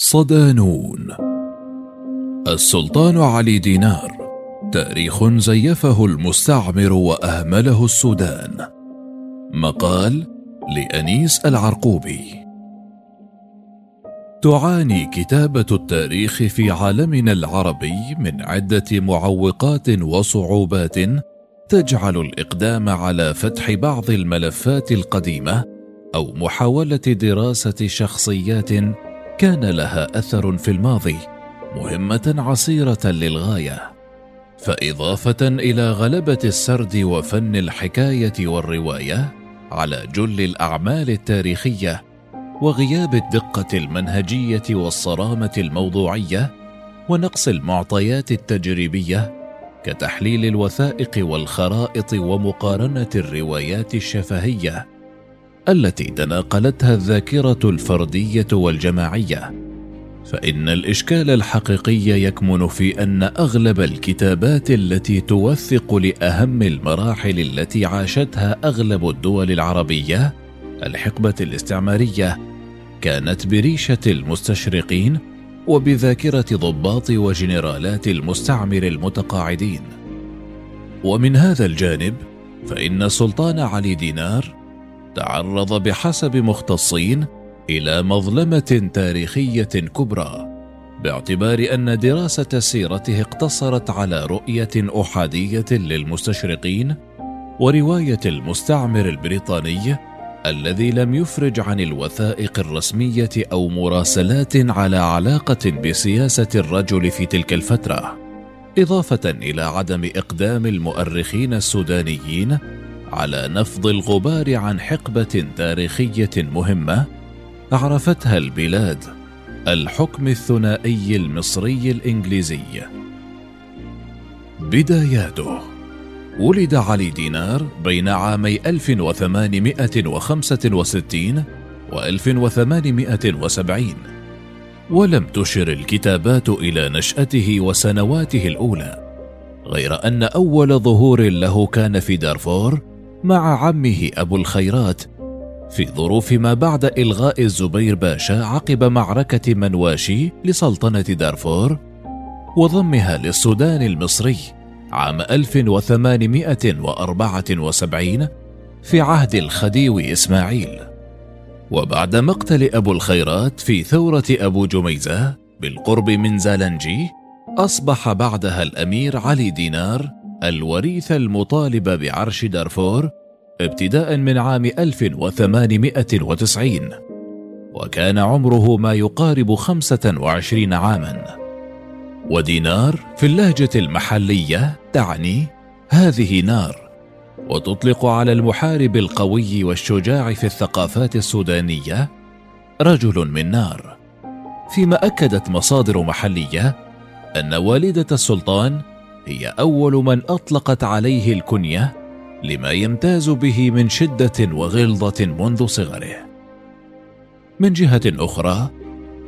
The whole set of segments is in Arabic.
صدانون. السلطان علي دينار تاريخ زيفه المستعمر وأهمله السودان. مقال لأنيس العرقوبي. تعاني كتابة التاريخ في عالمنا العربي من عدة معوقات وصعوبات تجعل الإقدام على فتح بعض الملفات القديمة أو محاولة دراسة شخصيات كان لها أثر في الماضي مهمة عسيره للغاية فإضافة إلى غلبة السرد وفن الحكاية والرواية على جل الأعمال التاريخية وغياب الدقة المنهجية والصرامة الموضوعية ونقص المعطيات التجريبية كتحليل الوثائق والخرائط ومقارنة الروايات الشفهية. التي تناقلتها الذاكرة الفردية والجماعية فإن الإشكال الحقيقي يكمن في أن أغلب الكتابات التي توثق لأهم المراحل التي عاشتها أغلب الدول العربية الحقبة الاستعمارية كانت بريشة المستشرقين وبذاكرة ضباط وجنرالات المستعمر المتقاعدين. ومن هذا الجانب فإن سلطان علي دينار تعرض بحسب مختصين إلى مظلمة تاريخية كبرى باعتبار أن دراسة سيرته اقتصرت على رؤية أحادية للمستشرقين ورواية المستعمر البريطاني الذي لم يفرج عن الوثائق الرسمية أو مراسلات على علاقة بسياسة الرجل في تلك الفترة إضافة إلى عدم إقدام المؤرخين السودانيين على نفض الغبار عن حقبة تاريخية مهمة عرفتها البلاد الحكم الثنائي المصري الإنجليزي. بداياته ولد علي دينار بين عامي 1865 و 1870 ولم تشر الكتابات إلى نشأته وسنواته الأولى غير أن أول ظهور له كان في دارفور مع عمه أبو الخيرات في ظروف ما بعد إلغاء الزبير باشا عقب معركة منواشي لسلطنة دارفور وضمها للسودان المصري عام 1874 في عهد الخديوي إسماعيل. وبعد مقتل أبو الخيرات في ثورة أبو جميزة بالقرب من زالنجي أصبح بعدها الأمير علي دينار الوريث المطالب بعرش دارفور ابتداء من عام 1890 وكان عمره ما يقارب 25 عاما. ودينار في اللهجة المحلية تعني هذه نار وتطلق على المحارب القوي والشجاع في الثقافات السودانية رجل من نار. فيما أكدت مصادر محلية أن والدة السلطان هي أول من أطلقت عليه الكنية لما يمتاز به من شدة وغلظة منذ صغره. من جهة أخرى،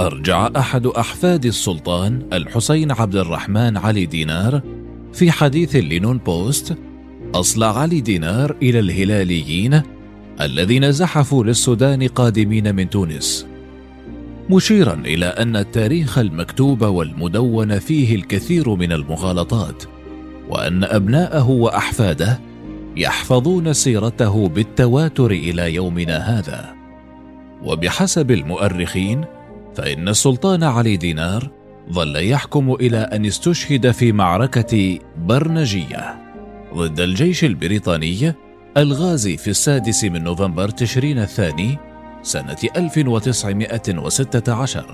أرجع أحد أحفاد السلطان الحسين عبد الرحمن علي دينار في حديث لنون بوست أصل علي دينار إلى الهلاليين الذين زحفوا للسودان قادمين من تونس مشيرا إلى أن التاريخ المكتوب والمدون فيه الكثير من المغالطات وأن أبناءه وأحفاده يحفظون سيرته بالتواتر إلى يومنا هذا. وبحسب المؤرخين فإن السلطان علي دينار ظل يحكم إلى أن استشهد في معركة برنجية ضد الجيش البريطاني الغازي في السادس من نوفمبر تشرين الثاني سنة 1916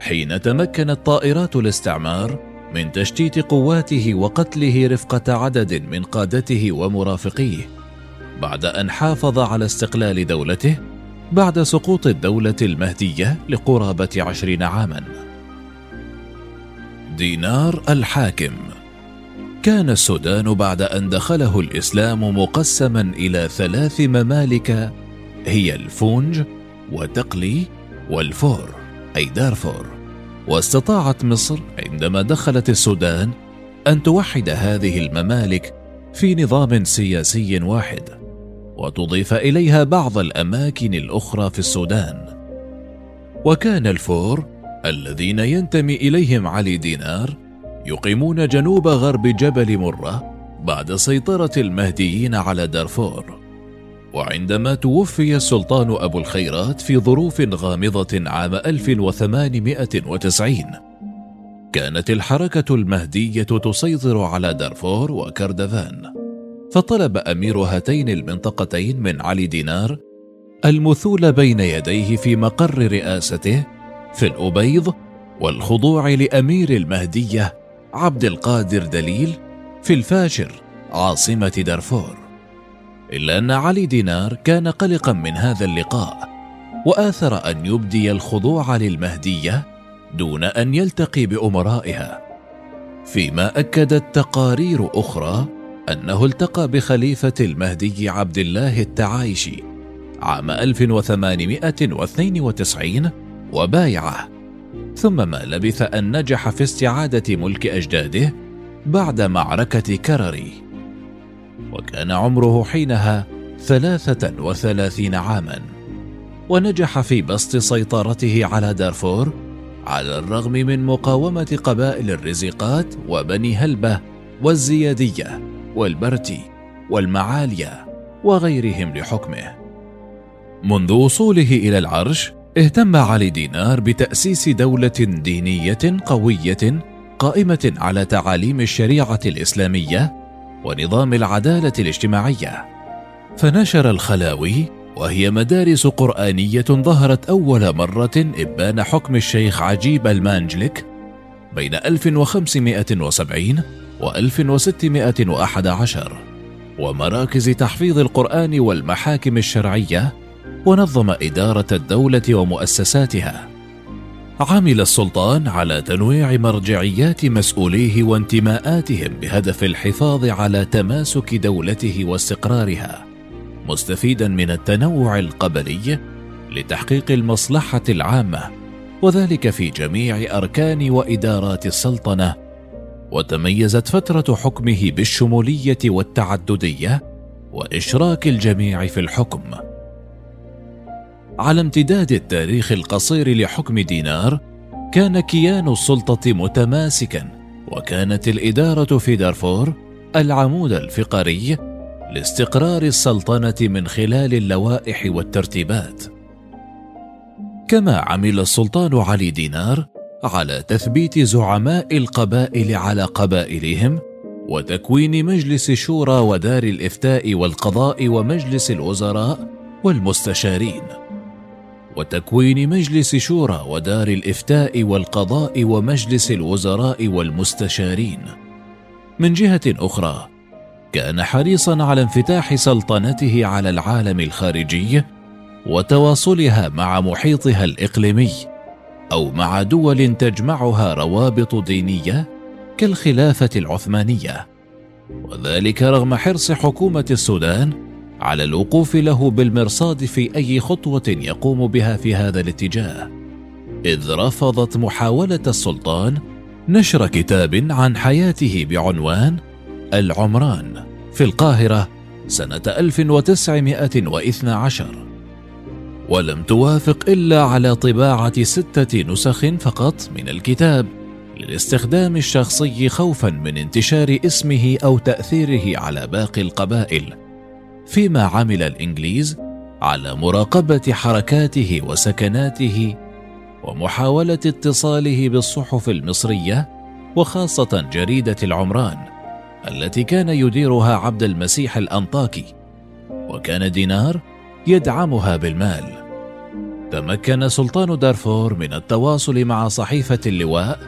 حين تمكنت طائرات الاستعمار من تشتيت قواته وقتله رفقة عدد من قادته ومرافقيه بعد أن حافظ على استقلال دولته بعد سقوط الدولة المهدية لقرابة عشرين عاما. دينار الحاكم. كان السودان بعد أن دخله الإسلام مقسما إلى ثلاث ممالك هي الفونج وتقلي والفور أي دارفور. واستطاعت مصر عندما دخلت السودان أن توحد هذه الممالك في نظام سياسي واحد وتضيف إليها بعض الأماكن الأخرى في السودان. وكان الفور الذين ينتمي إليهم علي دينار يقيمون جنوب غرب جبل مرة بعد سيطرة المهديين على دارفور. وعندما توفي السلطان أبو الخيرات في ظروف غامضة عام 1890 كانت الحركة المهدية تسيطر على دارفور وكردفان فطلب أمير هاتين المنطقتين من علي دينار المثول بين يديه في مقر رئاسته في الأبيض والخضوع لأمير المهدية عبد القادر دليل في الفاشر عاصمة دارفور. إلا أن علي دينار كان قلقا من هذا اللقاء وآثر أن يبدي الخضوع للمهدية دون أن يلتقي بأمرائها. فيما أكدت تقارير أخرى أنه التقى بخليفة المهدي عبد الله التعايشي عام 1892 وبايعه. ثم ما لبث أن نجح في استعادة ملك أجداده بعد معركة كرري. وكان عمره حينها ثلاثة وثلاثين عاما. ونجح في بسط سيطرته على دارفور على الرغم من مقاومة قبائل الرزيقات وبني هلبة والزيادية والبرتي والمعالية وغيرهم لحكمه. منذ وصوله إلى العرش اهتم علي دينار بتأسيس دولة دينية قوية قائمة على تعاليم الشريعة الإسلامية ونظام العدالة الاجتماعية. فنشر الخلاوي وهي مدارس قرآنية ظهرت أول مرة إبان حكم الشيخ عجيب المانجلك بين 1570 و 1611 ومراكز تحفيظ القرآن والمحاكم الشرعية ونظم إدارة الدولة ومؤسساتها. عمل السلطان على تنويع مرجعيات مسؤوليه وانتماءاتهم بهدف الحفاظ على تماسك دولته واستقرارها مستفيدا من التنوع القبلي لتحقيق المصلحة العامة وذلك في جميع أركان وإدارات السلطنة وتميزت فترة حكمه بالشمولية والتعددية وإشراك الجميع في الحكم. على امتداد التاريخ القصير لحكم دينار كان كيان السلطة متماسكا وكانت الإدارة في دارفور العمود الفقري لاستقرار السلطنة من خلال اللوائح والترتيبات. كما عمل السلطان علي دينار على تثبيت زعماء القبائل على قبائلهم وتكوين مجلس شورى ودار الإفتاء والقضاء ومجلس الوزراء والمستشارين. وتكوين مجلس شورى ودار الإفتاء والقضاء ومجلس الوزراء والمستشارين. من جهة أخرى كان حريصا على انفتاح سلطنته على العالم الخارجي وتواصلها مع محيطها الإقليمي أو مع دول تجمعها روابط دينية كالخلافة العثمانية. وذلك رغم حرص حكومة السودان على الوقوف له بالمرصاد في أي خطوة يقوم بها في هذا الاتجاه. إذ رفضت محاولة السلطان نشر كتاب عن حياته بعنوان العمران في القاهرة سنة 1912 ولم توافق إلا على طباعة ستة نسخ فقط من الكتاب للاستخدام الشخصي خوفا من انتشار اسمه أو تأثيره على باقي القبائل. فيما عمل الإنجليز على مراقبة حركاته وسكناته ومحاولة اتصاله بالصحف المصرية وخاصة جريدة العمران التي كان يديرها عبد المسيح الأنطاكي وكان دينار يدعمها بالمال. تمكن سلطان دارفور من التواصل مع صحيفة اللواء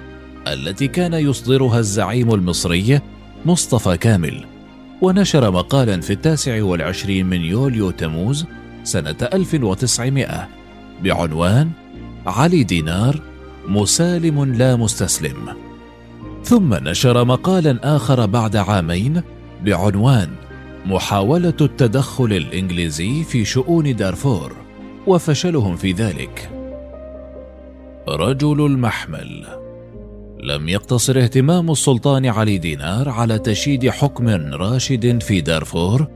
التي كان يصدرها الزعيم المصري مصطفى كامل. ونشر مقالا في التاسع والعشرين من يوليو تموز سنة 1900 بعنوان علي دينار مسالم لا مستسلم. ثم نشر مقالا آخر بعد عامين بعنوان محاولة التدخل الإنجليزي في شؤون دارفور وفشلهم في ذلك. رجل المحمل. لم يقتصر اهتمام السلطان علي دينار على تشييد حكم راشد في دارفور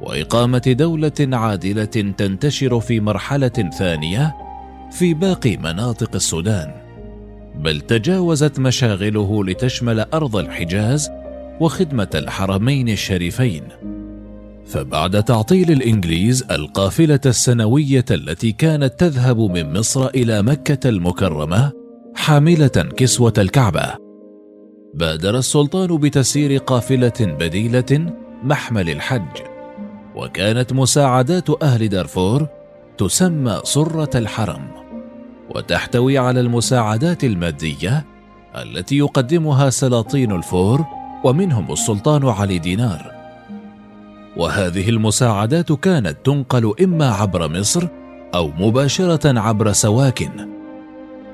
وإقامة دولة عادلة تنتشر في مرحلة ثانية في باقي مناطق السودان. بل تجاوزت مشاغله لتشمل أرض الحجاز وخدمة الحرمين الشريفين. فبعد تعطيل الإنجليز القافلة السنوية التي كانت تذهب من مصر إلى مكة المكرمة حاملة كسوة الكعبة. بادر السلطان بتسيير قافلة بديلة محمل الحج. وكانت مساعدات أهل دارفور تسمى سرة الحرم. وتحتوي على المساعدات المادية التي يقدمها سلاطين الفور ومنهم السلطان علي دينار. وهذه المساعدات كانت تنقل إما عبر مصر أو مباشرة عبر سواكن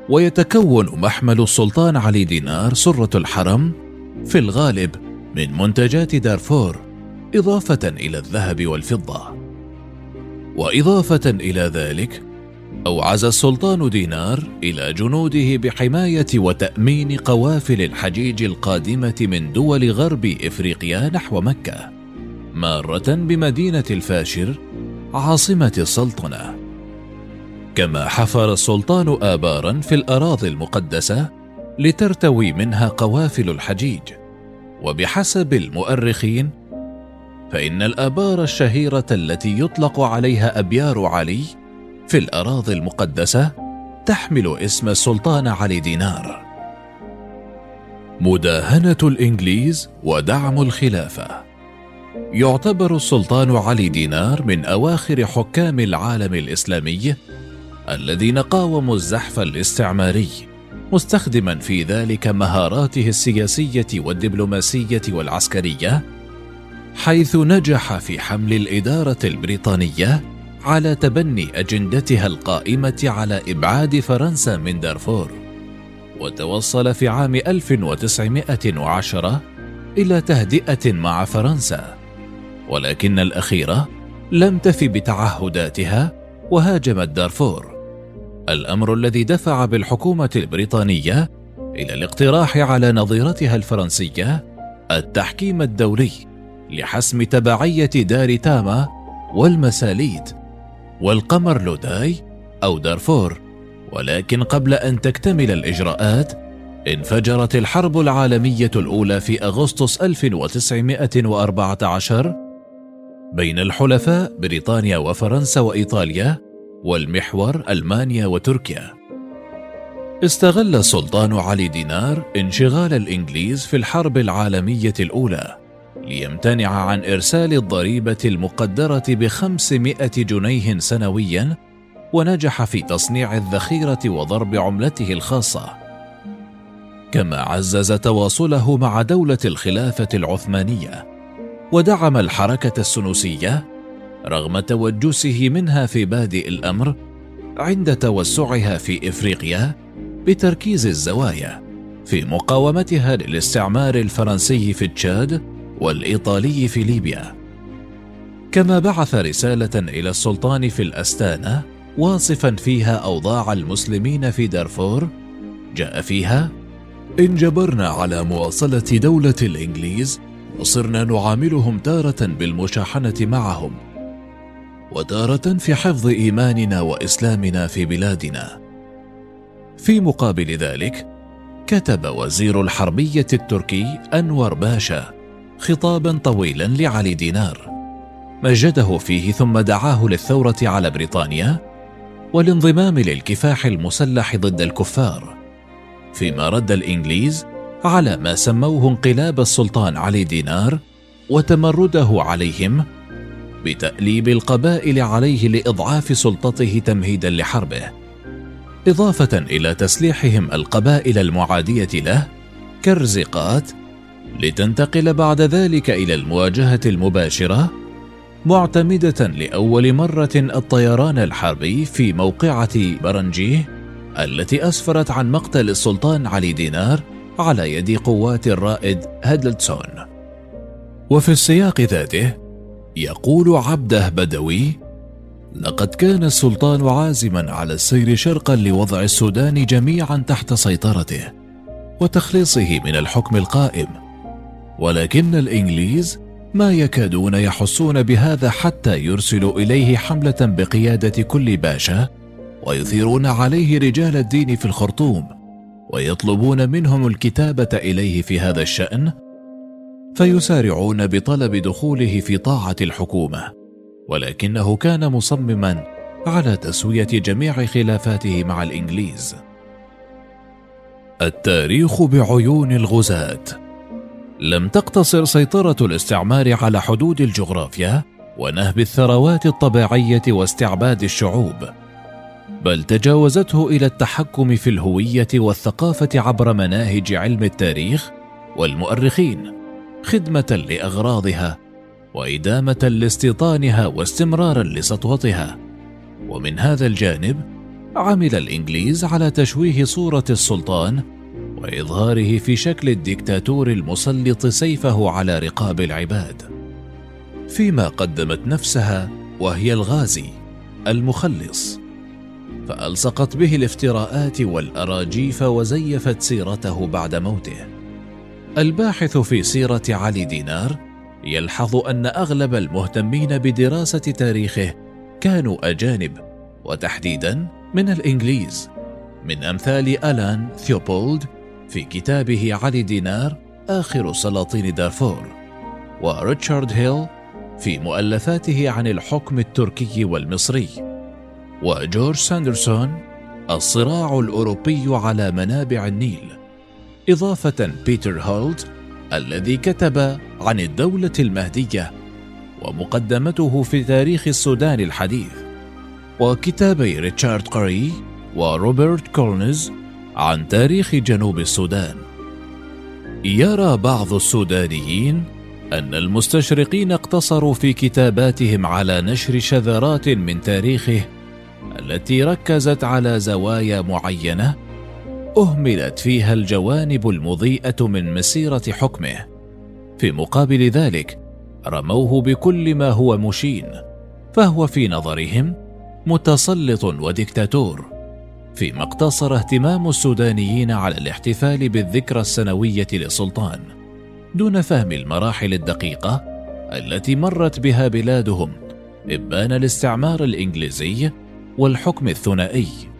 ويتكون محمل السلطان علي دينار سرة الحرم في الغالب من منتجات دارفور إضافة إلى الذهب والفضة. وإضافة إلى ذلك أوعز السلطان دينار إلى جنوده بحماية وتأمين قوافل الحجيج القادمة من دول غرب إفريقيا نحو مكة مارة بمدينة الفاشر عاصمة السلطنة. كما حفر السلطان ابارا في الأراضي المقدسة لترتوي منها قوافل الحجيج. وبحسب المؤرخين فإن الآبار الشهيرة التي يطلق عليها أبيار علي في الأراضي المقدسة تحمل اسم السلطان علي دينار. مداهنة الإنجليز ودعم الخلافة. يعتبر السلطان علي دينار من أواخر حكام العالم الإسلامي الذين قاوموا الزحف الاستعماري مستخدما في ذلك مهاراته السياسية والدبلوماسية والعسكرية حيث نجح في حمل الإدارة البريطانية على تبني أجندتها القائمة على إبعاد فرنسا من دارفور. وتوصل في عام 1910 إلى تهدئة مع فرنسا. ولكن الأخيرة لم تف بتعهداتها وهاجمت دارفور. الأمر الذي دفع بالحكومة البريطانية إلى الاقتراح على نظيرتها الفرنسية التحكيم الدولي لحسم تبعية دار تاما والمساليد والقمر لوداي أو دارفور. ولكن قبل أن تكتمل الإجراءات انفجرت الحرب العالمية الأولى في أغسطس 1914 بين الحلفاء بريطانيا وفرنسا وإيطاليا والمحور ألمانيا وتركيا. استغل السلطان علي دينار انشغال الإنجليز في الحرب العالمية الأولى ليمتنع عن إرسال الضريبة المقدرة بخمسمائة جنيه سنويا ونجح في تصنيع الذخيرة وضرب عملته الخاصة. كما عزز تواصله مع دولة الخلافة العثمانية ودعم الحركة السنوسية رغم توجسه منها في بادئ الأمر عند توسعها في إفريقيا بتركيز الزوايا في مقاومتها للاستعمار الفرنسي في تشاد والإيطالي في ليبيا. كما بعث رسالة إلى السلطان في الأستانة واصفا فيها أوضاع المسلمين في دارفور جاء فيها إن جبرنا على مواصلة دولة الإنجليز وصرنا نعاملهم تارة بالمشاحنة معهم وتاره في حفظ إيماننا وإسلامنا في بلادنا. في مقابل ذلك كتب وزير الحربية التركي أنور باشا خطابا طويلا لعلي دينار. مجده فيه ثم دعاه للثورة على بريطانيا والانضمام للكفاح المسلح ضد الكفار فيما رد الإنجليز على ما سموه انقلاب السلطان علي دينار وتمرده عليهم بتأليب القبائل عليه لإضعاف سلطته تمهيدا لحربه إضافة إلى تسليحهم القبائل المعادية له كالرزقات لتنتقل بعد ذلك إلى المواجهة المباشرة معتمدة لأول مرة الطيران الحربي في موقعة برنجيه التي أسفرت عن مقتل السلطان علي دينار على يد قوات الرائد هدلتسون وفي السياق ذاته يقول عبده بدوي لقد كان السلطان عازما على السير شرقا لوضع السودان جميعا تحت سيطرته وتخليصه من الحكم القائم ولكن الإنجليز ما يكادون يحسون بهذا حتى يرسلوا إليه حملة بقيادة كل باشا ويثيرون عليه رجال الدين في الخرطوم ويطلبون منهم الكتابة إليه في هذا الشأن فيسارعون بطلب دخوله في طاعة الحكومة ولكنه كان مصمما على تسوية جميع خلافاته مع الإنجليز. التاريخ بعيون الغزاة. لم تقتصر سيطرة الاستعمار على حدود الجغرافيا ونهب الثروات الطبيعية واستعباد الشعوب بل تجاوزته إلى التحكم في الهوية والثقافة عبر مناهج علم التاريخ والمؤرخين. خدمة لأغراضها وإدامة لاستيطانها واستمرارا لسطوتها. ومن هذا الجانب عمل الإنجليز على تشويه صورة السلطان وإظهاره في شكل الدكتاتور المسلط سيفه على رقاب العباد. فيما قدمت نفسها وهي الغازي المخلص. فألصقت به الافتراءات والأراجيف وزيفت سيرته بعد موته. الباحث في سيرة علي دينار يلحظ أن أغلب المهتمين بدراسة تاريخه كانوا أجانب وتحديدا من الإنجليز. من أمثال ألان ثيوبولد في كتابه علي دينار آخر سلاطين دارفور وريتشارد هيل في مؤلفاته عن الحكم التركي والمصري وجورج ساندرسون الصراع الأوروبي على منابع النيل. إضافة بيتر هولت الذي كتب عن الدولة المهدية ومقدمته في تاريخ السودان الحديث وكتابي ريتشارد قري وروبرت كولنز عن تاريخ جنوب السودان. يرى بعض السودانيين أن المستشرقين اقتصروا في كتاباتهم على نشر شذرات من تاريخه التي ركزت على زوايا معينة أهملت فيها الجوانب المضيئة من مسيرة حكمه. في مقابل ذلك رموه بكل ما هو مشين فهو في نظرهم متسلط وديكتاتور. فيما اقتصر اهتمام السودانيين على الاحتفال بالذكرى السنوية للسلطان دون فهم المراحل الدقيقة التي مرت بها بلادهم إبان الاستعمار الإنجليزي والحكم الثنائي.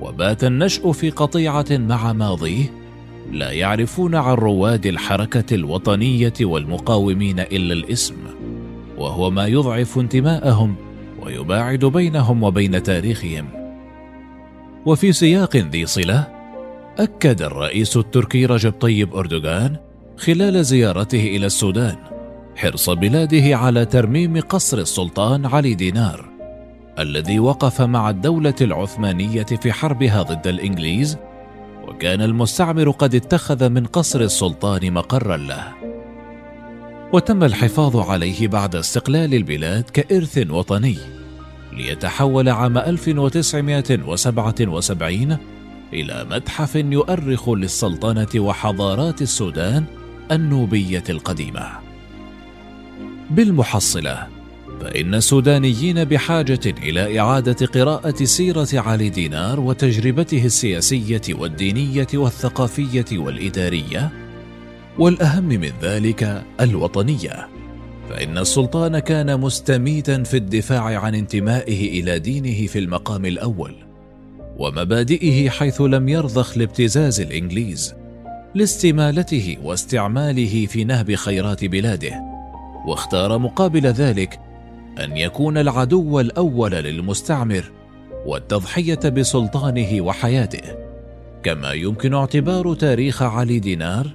وبات النشء في قطيعة مع ماضيه لا يعرفون عن رواد الحركة الوطنية والمقاومين إلا الإسم وهو ما يضعف انتماءهم ويباعد بينهم وبين تاريخهم. وفي سياق ذي صلة أكد الرئيس التركي رجب طيب أردوغان خلال زيارته إلى السودان حرص بلاده على ترميم قصر السلطان علي دينار. الذي وقف مع الدولة العثمانية في حربها ضد الإنجليز وكان المستعمر قد اتخذ من قصر السلطان مقرا له وتم الحفاظ عليه بعد استقلال البلاد كإرث وطني ليتحول عام 1977 إلى متحف يؤرخ للسلطنة وحضارات السودان النوبية القديمة. بالمحصلة فإن السودانيين بحاجة إلى إعادة قراءة سيرة علي دينار وتجربته السياسية والدينية والثقافية والإدارية، والأهم من ذلك الوطنية. فإن السلطان كان مستميتا في الدفاع عن انتمائه إلى دينه في المقام الأول، ومبادئه حيث لم يرضخ لابتزاز الإنجليز، لاستمالته واستعماله في نهب خيرات بلاده، واختار مقابل ذلك أن يكون العدو الأول للمستعمر والتضحية بسلطانه وحياته كما يمكن اعتبار تاريخ علي دينار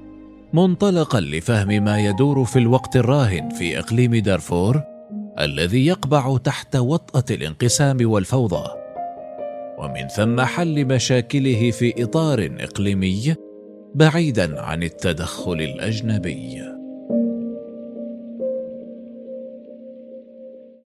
منطلقا لفهم ما يدور في الوقت الراهن في إقليم دارفور الذي يقبع تحت وطأة الانقسام والفوضى. ومن ثم حل مشاكله في إطار إقليمي بعيدا عن التدخل الأجنبي.